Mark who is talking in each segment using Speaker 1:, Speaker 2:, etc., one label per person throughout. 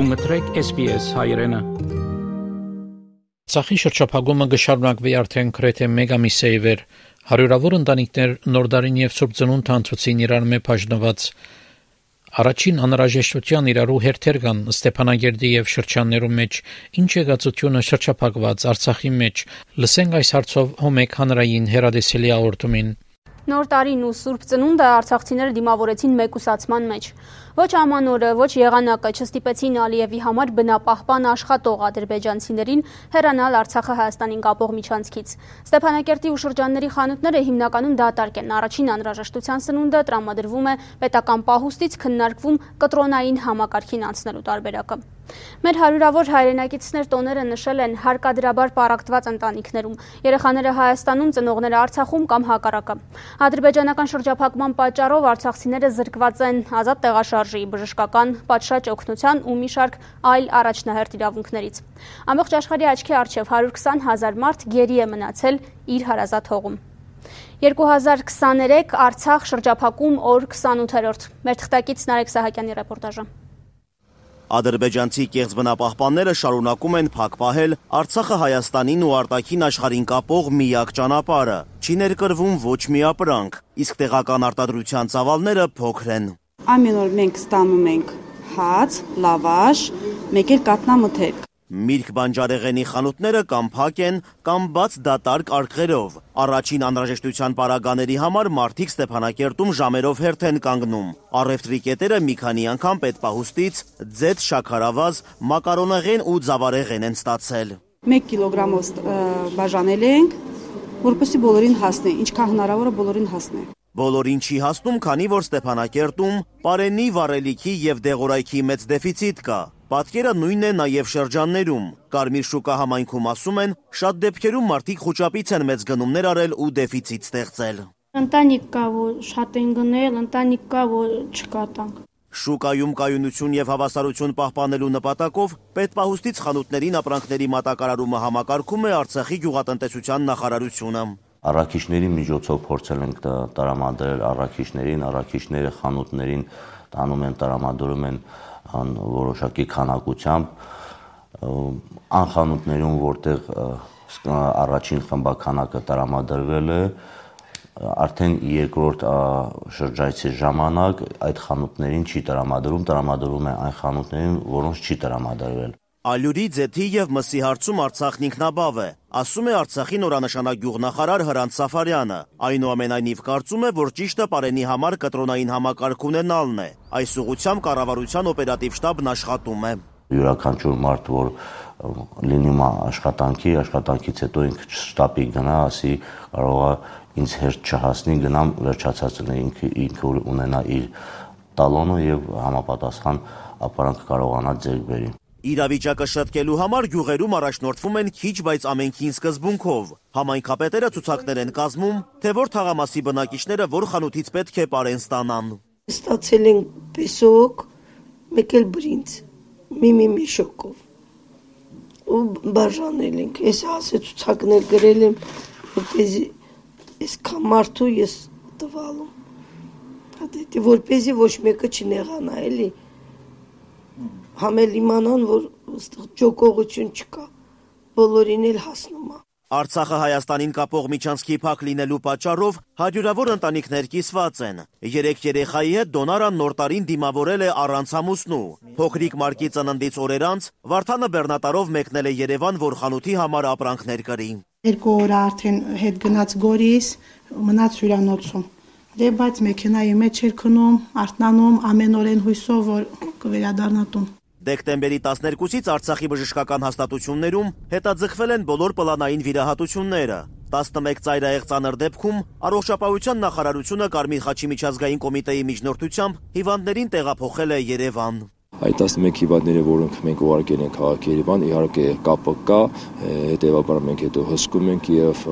Speaker 1: Դու մտրեք SPS հայրենը։
Speaker 2: Ցախի շրջափակումը գշարունակվի արդեն գրեթե 1 ամիսի վեր։ Հարյուրավոր ընտանիքներ նորդարին եւ Սուրբ Ծնունդ հանցուցին իրար մեջ բաժնված Առաջին անհրաժեշտության իրարու հերթեր կան Ստեփանագերդի եւ շրջաններում մեջ ինչ եղածությունը շրջափակված Արցախի մեջ լսենք այս հարցով հոմեկ հանրային հերադեսելի աղորդումին
Speaker 3: Նոր տարին ու Սուրբ Ծնունդը արցախցիները դիմավորեցին մեկուսացման մեջ։ Ոչ ամանորը, ոչ եղանակը չստիպեցին Ալիևի համար բնապահպան աշխատող ադրբեջանցիներին հեռանալ Արցախը Հայաստանին կապող միջանցքից։ Ստեփանակերտի ու շրջանների խանութները հիմնականում դատարկ են։ Առաջին անհրաժեշտության սնունդը տրամադրվում է պետական պահուստից քննարկվում կտրոնային համակարգին անցնելու տարբերակը։ Մեր հարյուրավոր հայրենակիցներ տոները նշել են հարկադրաբար պարակտված ընտանիքներում, երեխաները Հայաստանում, ծնողները Արցախում կամ հակառակը։ Ադրբեջանական շրջափակման պատճառով արցախցիները զրկված են ազատ տեղաշարժի, բժշկական, պատշաճ օգնության ու մի շարք այլ առաջնահերթ իրավունքներից։ Ամբողջ աշխարհի աչքի առջև 120 հազար մարդ գերի է մնացել իր հարազատ հողում։ 2023 Արցախ շրջափակում օր 28-րդ։ Մեր թղթակից Նարեկ Սահակյանի ռեպորտաժը։
Speaker 4: Ադրբեջանցի կեղծ բնապահպանները շարունակում են փակ պահել Արցախը Հայաստանին ու արտաքին աշխարհին կապող միակ ճանապարհը։ Չի ներկրվում ոչ մի ապրանք, իսկ տեղական արտադրության ծավալները փոքր են։
Speaker 5: Ամեն օր մենք ստանում ենք հաց, լավաշ, մեկ էլ կատնամթերք։
Speaker 4: Միրգ բանջարեղենի խանութները կամ փակ են, կամ բաց դատարկ արկղերով։ Առաջին անհրաժեշտության պարագաների համար մարդիկ Ստեփանակերտում ժամերով հերթ են կանգնում։ Առևտրի կետերը մի քանի անգամ պետպահուստից ձեթ, շաքարավազ, մակարոնեղեն ու ձավարեղեն են ստացել։
Speaker 5: 1 կիլոգրամով բաժանել ենք, որպեսզի բոլորին հասնի, ինչքան հնարավոր է բոլորին հասնի։
Speaker 4: Բոլորին չի հասնում, քանի որ Ստեփանակերտում պարենի, վառելիքի եւ դեղորայքի մեծ դեֆիցիտ կա։ Պատկերը նույնն է նաև շրջաններում։ Կարմիր շուկա համայնքում ասում են, շատ դեպքերում մարդիկ խոճապից են մեծ գնումներ արել ու դեֆիցիտ ստեղծել։
Speaker 6: Ընտանիք կա, որ շատ են գնել, ընտանիք կա, որ չկա տանք։
Speaker 4: Շուկայում կայունություն եւ հավասարություն պահպանելու նպատակով պետպահուստից խանութներին ապրանքների մատակարարումը համակարգում է Արցախի գյուղատնտեսության նախարարությունը
Speaker 7: առաքիչների միջոցով փորձել ենք տրամադրել առաքիչներին, առաքիչները խանութներին տանում են, տրամադրում են որոշակի քանակությամբ անխանութներում, որտեղ առաջին խմբականակը տրամադրվել է, արդեն երկրորդ շրջայցի ժամանակ այդ խանութներին չի տրամադրում, տրամադրվում է այն խանութներին, որոնց չի տրամադրվել։
Speaker 4: Ալյուրի, ձեթի եւ մսի հարցում Արցախն ինքնաբավ է, ասում է Արցախի նորանշանակ գյուղնախարար Հրանտ Սաֆարյանը։ Այնուամենայնիվ կարծում է, որ ճիշտը Պարենի համար կտրոնային համակարգ ունենալն է։ Այս ուղղությամբ կառավարության օպերատիվ շտաբն աշխատում է։
Speaker 7: Յուրաքանչյուր մարդ, որ լինում է աշխատանքի, աշխատանքից հետո ինքը շտաբի գնա, ասի կարողա ինձ հերթ չհասնի, գնամ վերջացածը ինքը ինքը ունենա իր տալոնը եւ համապատասխան ապարանք կարողանա ձեռք բերի։
Speaker 4: Իրավիճակը շտկելու համար գյուղերում առաջնորդվում են քիչ, բայց ամենքին սկզբունքով։ Համայնքապետերը ցուցակներ են կազմում, թե որ թաղամասի բնակիչները որ խանութից պետք է պարեն ստանան։
Speaker 8: Ստացել են պեսոկ, մեկ էլ բրինձ, մի-մի միշոկով։ Ու բաժանել ենք։ Ես ասե ցուցակներ գրել եմ, որպեսզի այս կամարտու ես տվալում։ Հա դե որպեսզի ոչ մեկը չնեղանա, էլի համել իմանան, որ այստեղ ջոկողություն չկա, բոլորին էլ հասնում է։
Speaker 4: Արցախը Հայաստանին կապող միջանցքի փակ լինելու պատճառով հաջորավոր ընտանիքներ կիսված են։ Երեք երեխայի հետ Դոնարան նորտարին դիմավորել է առանց ամուսնու։ Փոքրիկ Մարկի ծննդից օրեր անց Վարդանը Բեռնատարով մեկնել է Երևան, որ խանութի համար ապրանքներ կրի։
Speaker 9: Երկու օր արդեն հետ գնաց Գորիս, մնաց հյուրանոցում։ Դե բայց մեքենայի մեջ էր քնում, արթնանում ամեն օրեն հույսով որ կվերադառնա տուն։
Speaker 4: Դեկտեմբերի 12-ից Արցախի բժշկական հաստատություններում հետաձգվել են բոլոր պլանային վիրահատությունները։ 11 ծայրահեղ ծանր դեպքում առողջապահության նախարարությունը Կարմիր խաչի միջազգային կոմիտեի միջնորդությամբ հիվանդներին տեղափոխել է Երևան
Speaker 10: այդ 11 հիվանդները, որոնք մենք ուղարկել ենք քաղաք Երևան, իհարկե կապը կա, հետեւաբար մենք հետո հսկում ենք եւ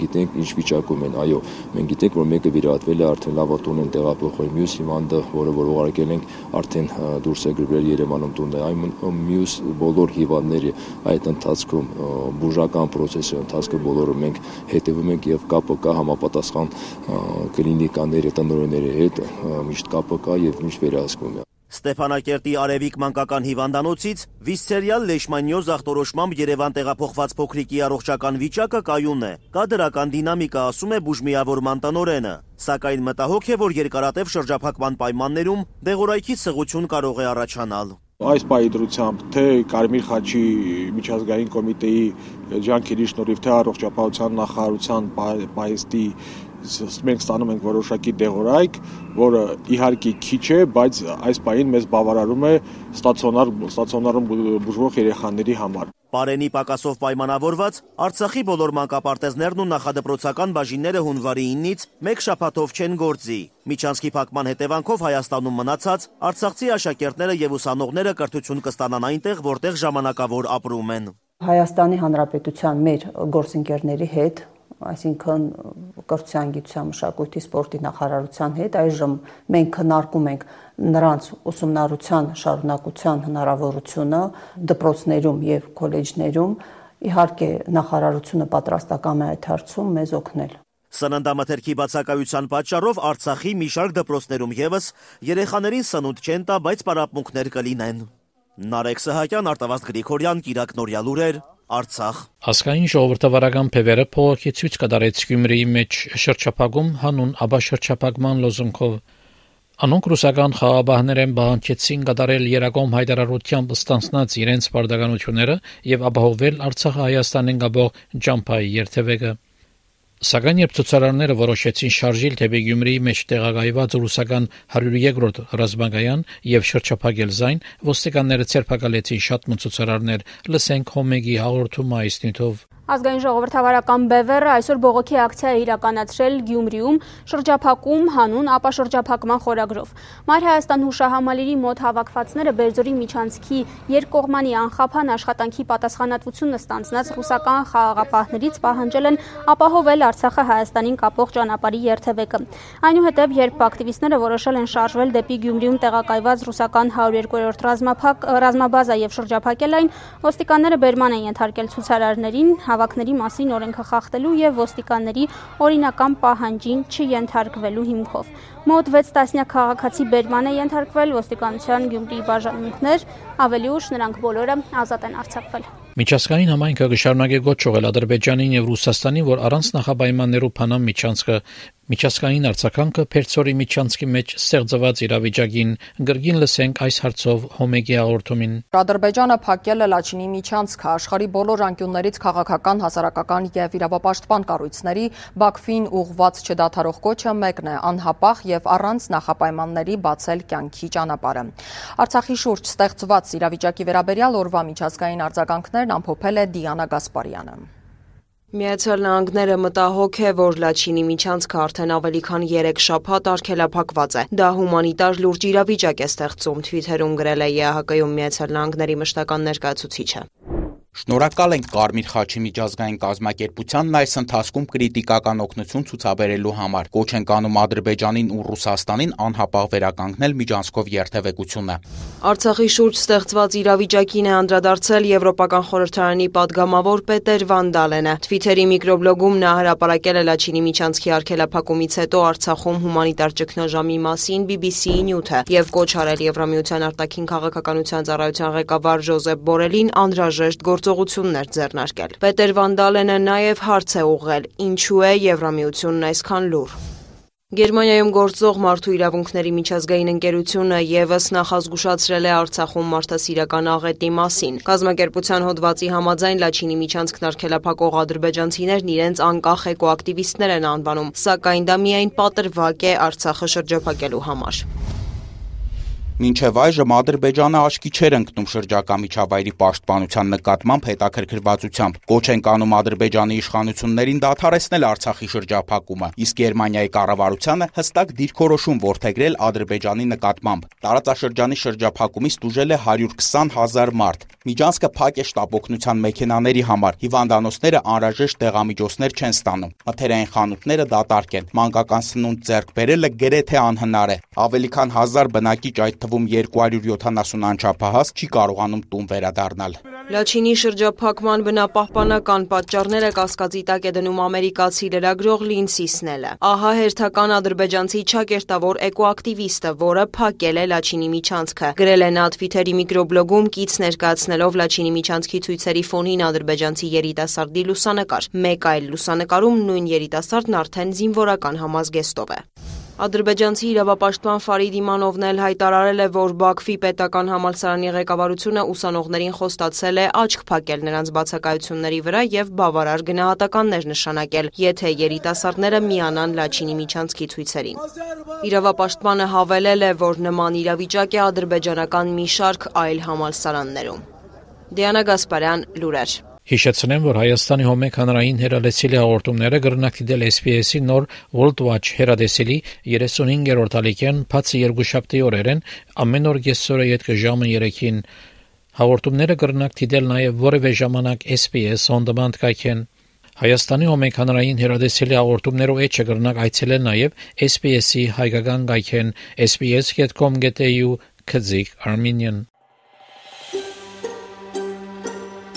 Speaker 10: գիտենք ինչ վիճակում են։ Այո, մենք գիտենք, որ մեկը վիրահատվել է, արդեն լավատուն են տեղափոխել մյուս հիվանդը, որը որ ուղարկել ենք, արդեն դուրս է գրվել Երևանում տունը։ Այն մյուս բոլոր հիվանդները այդ ընթացքում բուժական process-ի ընթացքում բոլորը մենք հետևում ենք եւ կապը կա համապատասխան կլինիկաների տնօրենների հետ, միշտ կապը կա եւ միշտ վերահսկվում է։
Speaker 4: Ստեփանակերտի Արևիկ մանկական հիվանդանոցից վիսցերիալ լեշմանիոզ ախտորոշմամբ Երևան տեղափոխված փոքրիկի առողջական վիճակը կայուն է։ Կա դրական դինամիկա, ասում է բուժմիավորման տնորենը, սակայն մտահոգ է, որ երկարատև շրջափակման պայմաններում դեղորայքի սղություն կարող է առաջանալ
Speaker 11: այս պայի դրությամբ թե Կարմիր խաչի միջազգային կոմիտեի ջանքերի շնորհիվ թե առողջապահության նախարարության պայստի մենք ստանում ենք որոշակի դեղորայք, որը իհարկե քիչ է, բայց այս պահին մեզ բավարարում է ստացիոնար ստացիոնարում բուժվող երեխաների համար։
Speaker 4: Պարենի պակասով պայմանավորված Արցախի բոլոր մանկապարտեզներն ու նախադպրոցական բաժինները հունվարի 9-ից մեկ շաբաթով չեն գործի։ Միջանցքի փակման հետևանքով Հայաստանում մնացած արցախցի աշակերտները եւ ուսանողները կրթություն կստանան այնտեղ, որտեղ ժամանակավոր ապրում են։
Speaker 12: Հայաստանի Հանրապետության մեր գործընկերների հետ այսինքն կրթության, գիտության, մշակույթի, սպորտի նախարարության հետ այժմ մենք քննարկում ենք նրանց ուսումնառության շարունակության հնարավորությունը դպրոցներում եւ քոլեջներում իհարկե նախարարությունը պատրաստական է այդ հարցում մեզ օգնել
Speaker 4: Սննդամթերքի բացակայության պատճառով Արցախի մի շարք դպրոցներում եւս երեխաներին սնունդ չեն տա, բայց պարապմունքներ կլինեն։ Նարեկ Սահակյան, Արտավազդ Գրիգորյան, Կիրակ Նորյալուրեր, Արցախ։
Speaker 2: Ասկային ժողովրդավարական փևերը փողոքի ցույց կդարեց Գյումրիի մեջ շրջափակում հանուն աբաշրջափակման լոզունքով։ Անոնք ռուսական խաղաբահներ են բանջեցին կդարել Երակոմ հայտարարությամբ ստանցնած իրենց բարդականությունները եւ ապահովել Արցախը Հայաստանին գաբող ջամփայի երթևեկը։ Սակայն երբ ցուցարարները որոշեցին շարժիլ թեպի Գյումրիի մեջ տեղակայված ռուսական 102-րդ ռազմագայան եւ շրջափակել զայն, ոստիկանները ցերպակալեցին շատ մցուցարարներ, լսենք Հոմեգի հաղորդումը այս նյութով։
Speaker 3: Ազգային ժողովրդավարական բևեռը այսօր բողոքի ակցիա է իրականացրել Գյումրիում շրջափակում հանուն ապաշրջափակման խորագրով։ Մայր Հայաստան հուշահամալիրի մոտ հավաքվածները Բերձորի միջանցքի երկկողմանի անխափան աշխատանքի պատասխանատվությունը ստանձնած ռուսական խաղաղապահներից պահանջել են ապահովել Արցախը Հայաստանին կապող ճանապարհի երթևեկը։ Այնուհետև, երբ ակտիվիստները որոշել են շարժվել դեպի Գյումրիում տեղակայված ռուսական 102-րդ ռազմափակ ռազմաբազա եւ շրջափակել այն, ոստիկանները բերման են ենթարկել ցուցարարներին, հավաքների մասին օրենքը խախտելու եւ ոստիկանների օրինական պահանջին չենթարկվելու հիմքով։ Մոտ 6 տասնյակ քաղաքացի բերման է ենթարկվել ոստիկանության Գյումրիի բաժանմունքներ, ավելի ուշ նրանք բոլորը ազատ են արձակվել։
Speaker 2: Միջազգային համայնքը կշարունակի գոչողել Ադրբեջանին եւ Ռուսաստանին, որ առանց նախապայմաններու փանան միջանցքը Միջազգային արձականքը Փերծորի միջանցքի մեջ ստեղծված իրավիճակին գրգին լսենք այս հարցով Հոմեգի հաղորդումին։
Speaker 13: Ադրբեջանը փակել է Լաչինի միջանցքը աշխարի բոլոր անկյուններից քաղաքական, հասարակական եւ իրավապաշտպան կառույցների Բաքվին ուղված չդադարող կոչը մեկն է՝ անհապաղ եւ առանց նախապայմանների բացել կյանքի ճանապարհը։ Արցախի շուրջ ստեղծված իրավիճակի վերաբերյալ օրվա միջազգային արձագանքներն ամփոփել է Դիանա Գասպարյանը։
Speaker 14: Միացյալ Նահանգները մտահոգ է, որ Լաչինի միջանցքը արդեն ավելի քան 3 շաբաթ արգելափակված է։ Դա հումանիտար լուրջ իրավիճակ է ստեղծում, Twitter-ում գրել է ԵԱՀԿ-ում Միացյալ Նահանգների մշտական ներկայացուցիչը։
Speaker 15: Շնորհակալ ենք Կարմիր խաչի միջազգային կազմակերպությանն այս ընթացքում քրիտիկական օգնություն ցուցաբերելու համար։ Կոչ ենք անում Ադրբեջանին ու Ռուսաստանին անհապաղ վերականգնել միջանցքով երթևեկությունը։
Speaker 14: Արցախի շուրջ ստեղծված իրավիճակին է անդրադարձել Եվրոպական խորհրդարանի падգամավոր Պետեր Վանդալենը։ Twitter-ի միկրոբլոգում նա հրապարակել է Լաչինի միջանցքի արգելափակումից հետո Արցախում հումանիտար ճգնաժամի մասին BBC-ի նյութը եւ կոչ արել Եվրամիության արտաքին քաղաքականության ծառայության ղեկավար Ժոզեփ Բորելին անհրաժեշտ գործողություններ ձեռնարկել։ Պետեր Վանդալենը նաև հարց է ուղղել. ինչու է Եվրամիությունն այսքան լուր։ Գերմանիայում գործող մարդու իրավունքների միջազգային ընկերությունը եւս նախազգուշացրել է Արցախում մարդասիրական աղետի մասին։ Կազմակերպության հոդվածի համաձայն Լաչինի միջանցքն արգելափակող ադրբեջանցիներն իրենց անկախ էկոակտիվիստներ են անվանում, սակայն դա միայն պատրվակ է Արցախը շրջափակելու համար։
Speaker 15: Մինչև այժմ Ադրբեջանը աչքի չէր ընկնում շրջակա միջավայրի պաշտպանության նկատմամբ հետաքրքրվածությամբ։ Կոչ են կանում Ադրբեջանի իշխանություններին դադարեցնել Արցախի շրջափակումը, իսկ Գերմանիայի կառավարությանը հստակ դիրքորոշում ворթեգրել Ադրբեջանի նկատմամբ։ Տարածաշրջանի շրջափակումից տուժել է 120 հազար մարդ։ Միջանցքը փակ է շտապօգնության մեքենաների համար։ Հիվանդանոցները անհրաժեշտ դեղամիջոցներ չեն ստանում։ Մթերային խանութները դատարկ են։ Մանկական սնունդ ձեռք բերելը գրեթե անհնար է։ Ավելի քան 1000 բնակիչ այդ թվում 270 անչափահաս չի կարողանում տուն վերադառնալ։
Speaker 14: Լաչինի շրջափակման բնապահպանական պատճառները կասկածի տակ է դնում ամերիկացի լրագրող Լինսի Սնելը։ Ահա հերթական ադրբեջանցի ճակերտավոր էկոակտիվիստը, որը փակել է Լաչինի միջանցքը։ Գրել է նա Twitter-ի միկրոբլոգում կից ներկայացնելով Լաչինի միջանցքի ցույցերի ֆոնին ադրբեջանցի երիտասարդի լուսանկար։ Մեկ այլ լուսանկարում նույն երիտասարդն արդեն զինվորական համազգեստով է։ Ադրբեջանցի իրավապաշտպան Ֆարիդ Իմանովն էլ հայտարարել է, որ Բաքվի պետական համալսարանի ղեկավարությունը ուսանողներին խոստացել է աչք փակել նրանց բացակայությունների վրա եւ բավարար գնահատականներ նշանակել, եթե երիտասարդները միանան Լաչինի միջանցքի ցույցերին։ Իրավապաշտպանը հավելել է, որ նման իրավիճակ է ադրբեջանական մի շարք այլ համալսարաններում։ Դիանա Գասպարյան, լուրեր։
Speaker 2: Հիշեցնեմ, որ Հայաստանի հոմեկ հանրային հերադեսիլի հաղորդումները գրնակդել SPS-ի նոր World Watch հերադեսիլի 35-րդ ալիքեն բացի երկուշաբթի օրերեն ամեն օր գեսօրը յետք ժամը 3-ին հաղորդումները գրնակդել նաև որևէ ժամանակ SPS on demand կայքեն Հայաստանի հոմեկ հանրային հերադեսիլի հաղորդումներով էջը գրնակ այցելել նաև SPS-ի հայկական գայքեն sps.com.au քզիկ Armenian